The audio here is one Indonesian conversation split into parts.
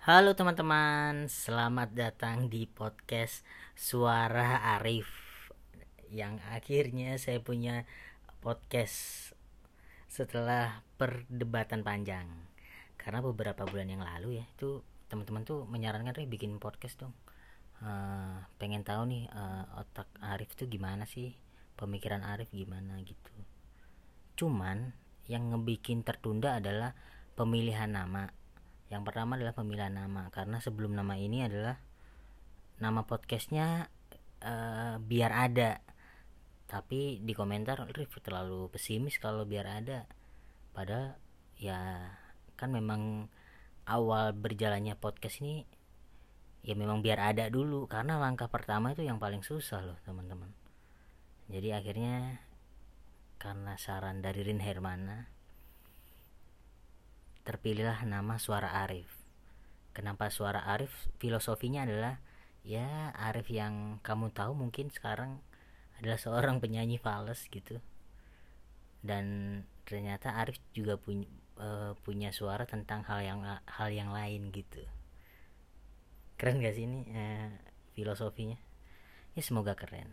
Halo teman-teman, selamat datang di podcast Suara Arif. Yang akhirnya saya punya podcast setelah perdebatan panjang. Karena beberapa bulan yang lalu ya, itu teman-teman tuh menyarankan Rif bikin podcast dong. Uh, Pengen tahu nih uh, otak Arif tuh gimana sih, pemikiran Arif gimana gitu. Cuman yang ngebikin tertunda adalah pemilihan nama yang pertama adalah pemilihan nama karena sebelum nama ini adalah nama podcastnya uh, biar ada. Tapi di komentar Rif terlalu pesimis kalau biar ada. Padahal ya kan memang awal berjalannya podcast ini ya memang biar ada dulu. Karena langkah pertama itu yang paling susah loh teman-teman. Jadi akhirnya karena saran dari Rin Hermana terpilihlah nama Suara Arif. Kenapa Suara Arif? Filosofinya adalah ya Arif yang kamu tahu mungkin sekarang adalah seorang penyanyi fals gitu. Dan ternyata Arif juga punya uh, punya suara tentang hal yang hal yang lain gitu. Keren gak sih ini uh, filosofinya? Ya semoga keren.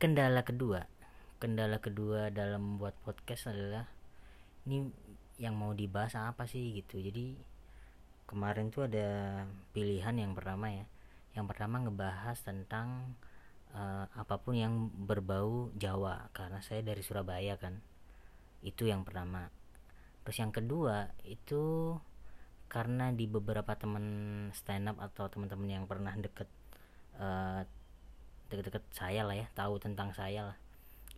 Kendala kedua, kendala kedua dalam membuat podcast adalah ini yang mau dibahas apa sih gitu. Jadi kemarin tuh ada pilihan yang pertama ya. Yang pertama ngebahas tentang uh, apa pun yang berbau Jawa. Karena saya dari Surabaya kan. Itu yang pertama. Terus yang kedua itu karena di beberapa teman stand up atau teman-teman yang pernah deket uh, deket-deket saya lah ya tahu tentang saya lah.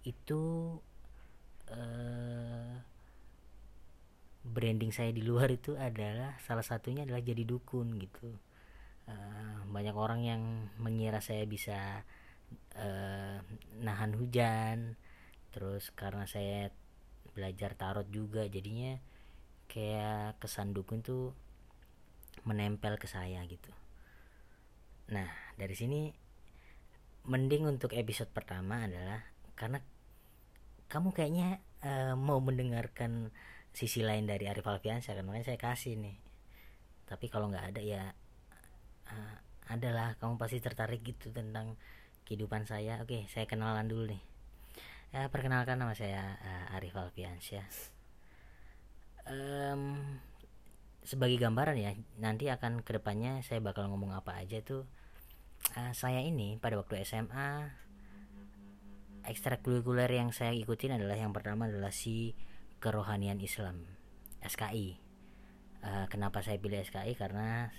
Itu uh, branding saya di luar itu adalah salah satunya adalah jadi dukun gitu. Uh, banyak orang yang mengira saya bisa uh, nahan hujan terus karena saya belajar tarot juga jadinya kayak kesan dukun tuh menempel ke saya gitu. Nah dari sini mending untuk episode pertama adalah karena kamu kayaknya uh, mau mendengarkan sisi lain dari Arif Alfiansyah kan. Makanya saya kasih nih. Tapi kalau nggak ada ya uh, adalah kamu pasti tertarik gitu tentang kehidupan saya. Oke saya kenalan dulu nih. Ya, perkenalkan nama saya uh, Arif Alfiansyah. Um, sebagai gambaran ya nanti akan ke depannya saya bakal ngomong apa aja tuh. Uh, saya ini pada waktu SMA ekstrakurikuler yang saya ikutin adalah yang pertama adalah si kerohanian Islam SKI uh, eh, kenapa saya pilih SKI karena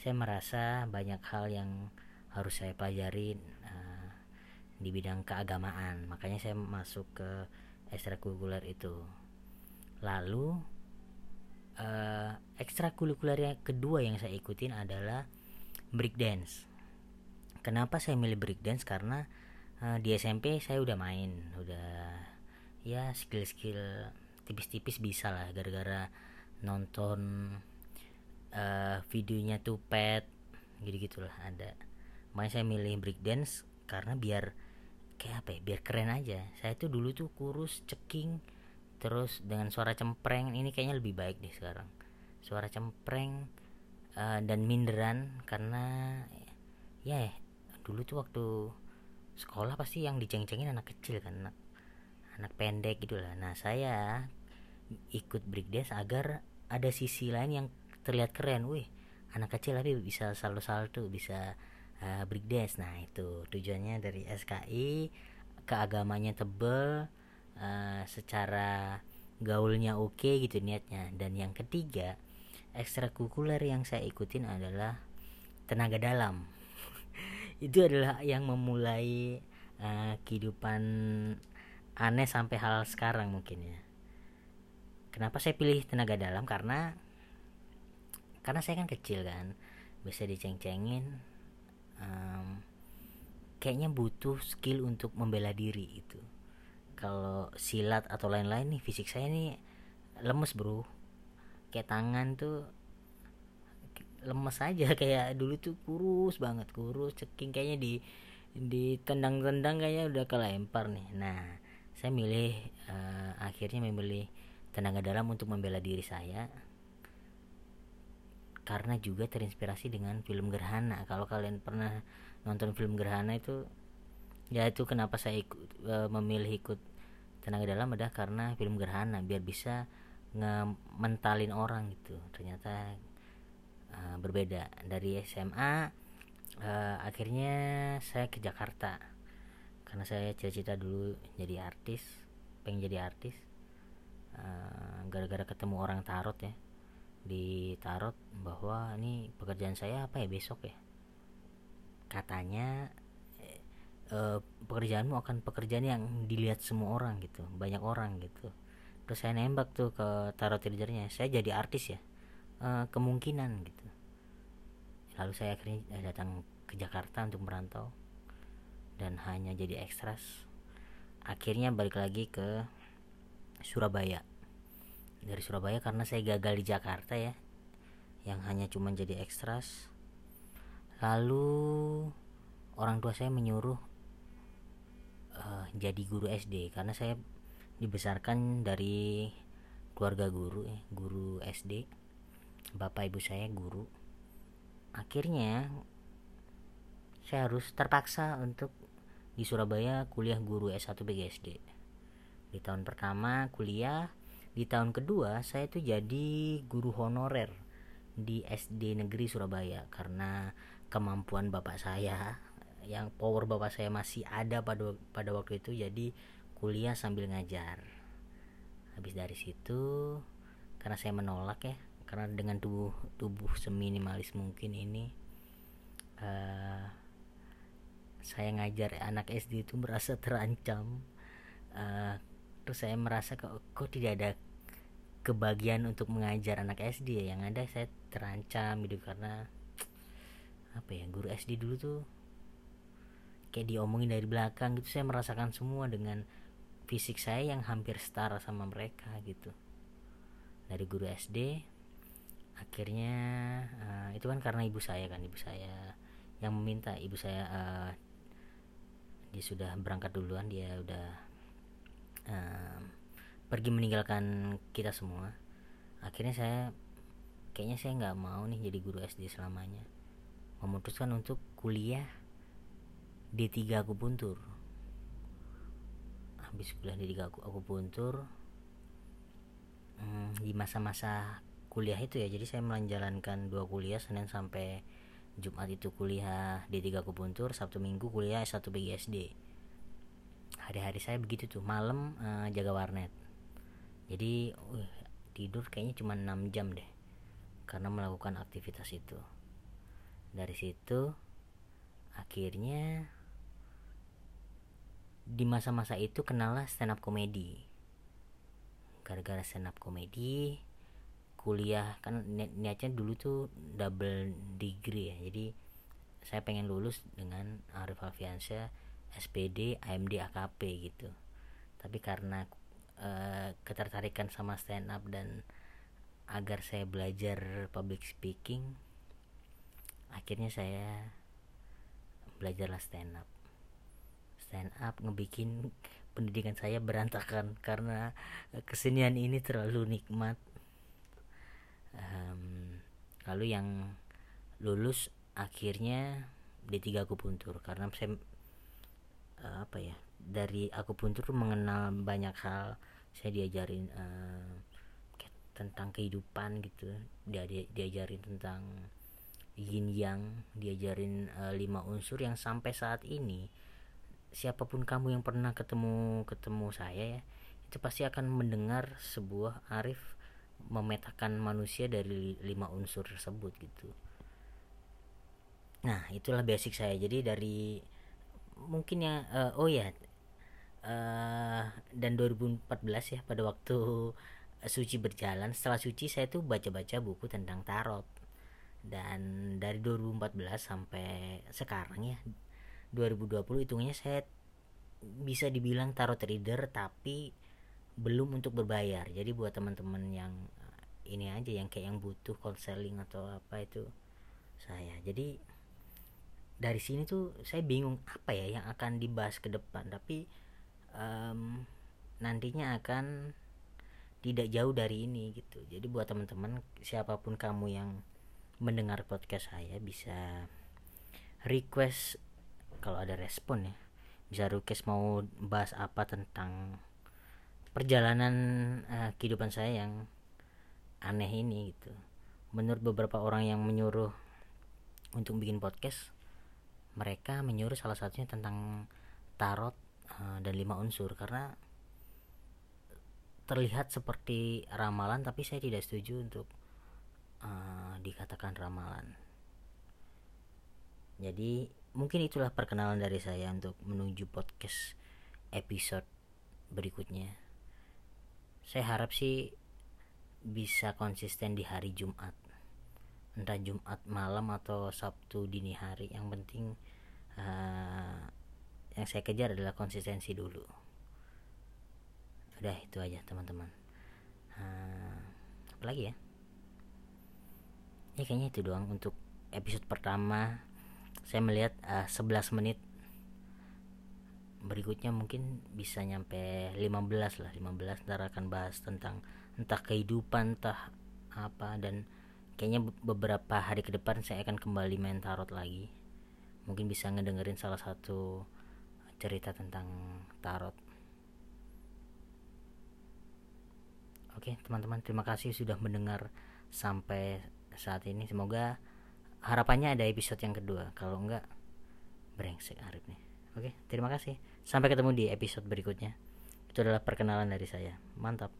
saya merasa banyak hal yang harus saya pelajari uh, di bidang keagamaan. Makanya saya masuk ke ekstrakurikuler itu. Lalu uh, ekstrakurikuler yang kedua yang saya ikutin adalah breakdance. Kenapa saya milih breakdance? Karena uh, di SMP saya udah main udah ya skill-skill tipis-tipis bisa lah gara-gara nonton uh, videonya tuh pet gitu gitulah ada. Makanya saya milih breakdance karena biar kayak apa ya biar keren aja. Saya tuh dulu tuh kurus ceking terus dengan suara cempreng ini kayaknya lebih baik deh sekarang. Suara cempreng uh, dan minderan karena ya dulu tuh waktu sekolah pasti yang diceng-cengin anak kecil kan anak anak pendek gitu lah. Nah saya ikut breakdance agar ada sisi lain yang terlihat keren. Wih anak kecil tapi bisa salto salto bisa uh, breakdance nah itu tujuannya dari SKI keagamanya tebel uh, secara gaulnya oke okay, gitu niatnya. Dan yang ketiga ekstrakurikuler yang saya ikutin adalah tenaga dalam. Itu adalah yang memulai uh, kehidupan aneh sampai hal sekarang mungkin ya kenapa saya pilih tenaga dalam? Karena karena saya kan kecil kan bisa diceng-cengin um, kayaknya butuh skill untuk membela diri itu kalau silat atau lain-lain nih fisik saya nih lemes bro. Kayak tangan tuh lemes aja. Kayak dulu tuh kurus banget kurus ceking. Kayaknya di di tendang-tendang kayaknya udah kelempar nih. Nah saya milih uh, akhirnya memilih tenaga dalam untuk membela diri saya. Karena juga terinspirasi dengan film Gerhana. Kalau kalian pernah nonton film Gerhana itu ya itu kenapa saya ikut e, memilih ikut tenaga dalam adalah karena film Gerhana biar bisa ngementalin orang gitu. Ternyata e, berbeda. Dari SMA e, akhirnya saya ke Jakarta. Karena saya cita-cita dulu jadi artis pengen jadi artis gara-gara ketemu orang tarot ya. Di tarot bahwa ini pekerjaan saya apa ya besok ya? Katanya e, pekerjaanmu akan pekerjaan yang dilihat semua orang gitu banyak orang gitu. Terus saya nembak tuh ke tarot readernya saya jadi artis ya? E, kemungkinan gitu. Lalu saya akhirnya datang ke Jakarta untuk merantau dan hanya jadi ekstras. Akhirnya balik lagi ke Surabaya. Dari Surabaya karena saya gagal di Jakarta ya. Yang hanya cuma jadi ekstras lalu orang tua saya menyuruh uh, jadi guru SD karena saya dibesarkan dari keluarga guru ya guru SD bapak ibu saya guru. Akhirnya saya harus terpaksa untuk di Surabaya kuliah guru S1 BGSD di tahun pertama kuliah di tahun kedua saya itu jadi guru honorer di SD negeri Surabaya karena kemampuan bapak saya yang power bapak saya masih ada pada pada waktu itu jadi kuliah sambil ngajar. Habis dari situ karena saya menolak ya karena dengan tubuh tubuh seminimalis mungkin ini uh, saya ngajar anak SD itu merasa terancam uh, terus saya merasa kok, kok tidak ada kebagian untuk mengajar anak SD ya? Yang ada saya terancam gitu karena apa ya guru SD dulu tuh kayak diomongin dari belakang gitu. Saya merasakan semua dengan fisik saya yang hampir setara sama mereka gitu. Dari guru SD akhirnya uh, itu kan karena ibu saya kan ibu saya yang meminta ibu saya uh, dia sudah berangkat duluan dia udah pergi meninggalkan kita semua akhirnya saya kayaknya saya nggak mau nih jadi guru SD selamanya. Memutuskan untuk kuliah D3 akupuntur. Habis kuliah D3 akupuntur hmm, di masa-masa kuliah itu ya jadi saya menjalankan dua kuliah Senin sampai Jumat itu kuliah D3 akupuntur Sabtu Minggu kuliah S1 BGSD hari-hari saya begitu tuh malam uh, jaga warnet. Jadi uh, tidur kayaknya cuma 6 jam deh karena melakukan aktivitas itu. Dari situ akhirnya di masa-masa itu kenallah stand up komedi. Gara-gara stand up komedi kuliah kan ni niatnya dulu tuh double degree ya. Jadi saya pengen lulus dengan Arif Alfiansyah SPD AMD AKP gitu. Tapi karena uh, ketertarikan sama stand up dan agar saya belajar public speaking akhirnya saya belajarlah stand up. Stand up ngebikin pendidikan saya berantakan karena kesenian ini terlalu nikmat. Um, lalu yang lulus akhirnya D3 akupuntur karena saya uh, apa ya dari aku pun tuh mengenal banyak hal. Saya diajarin uh, tentang kehidupan gitu. Dia, dia diajarin tentang yin yang diajarin uh, lima unsur yang sampai saat ini. Siapa pun kamu yang pernah ketemu ketemu saya ya itu pasti akan mendengar sebuah arif memetakan manusia dari lima unsur tersebut gitu. Nah itulah basic saya. Jadi dari mungkin ya uh, oh ya uh, dan 2014 ya pada waktu suci berjalan setelah suci saya tuh baca-baca buku tentang tarot. Dan dari 2014 sampai sekarang ya 2020 hitungnya saya bisa dibilang tarot reader tapi belum untuk berbayar. Jadi buat teman-teman yang eh, ini aja yang kayak yang butuh konseling atau apa itu saya. Jadi dari sini tuh saya bingung apa ya yang akan dibahas ke depan. Tapi um, nantinya akan tidak jauh dari ini gitu. Jadi buat teman-teman siapa pun kamu yang mendengar podcast saya bisa request kalau ada respon ya bisa request mau bahas apa tentang perjalanan uh, kehidupan saya yang aneh ini gitu. Menurut beberapa orang yang menyuruh untuk bikin podcast mereka menyuruh salah satunya tentang tarot uh, dan lima unsur. Karena terlihat seperti ramalan tapi saya tidak setuju untuk uh, dikatakan ramalan. Jadi mungkin itulah perkenalan dari saya untuk menuju podcast episode berikutnya. Saya harap sih bisa konsisten di hari Jumat entah Jumat malam atau Sabtu dini hari. Yang penting uh, yang saya kejar adalah konsistensi dulu. Udah itu aja teman-teman. Uh, apa lagi ya? Ya kayaknya itu doang untuk episode pertama. Saya melihat uh, 11 menit berikutnya mungkin bisa nyampe 15 lah. 15 ntar akan bahas tentang entah kehidupan entah apa dan kayaknya beberapa hari ke depan saya akan kembali main tarot lagi mungkin bisa ngedengerin salah satu cerita tentang tarot oke teman-teman terima kasih sudah mendengar sampai saat ini semoga harapannya ada episode yang kedua kalau enggak brengsek Arif nih Oke, terima kasih. Sampai ketemu di episode berikutnya. Itu adalah perkenalan dari saya. Mantap.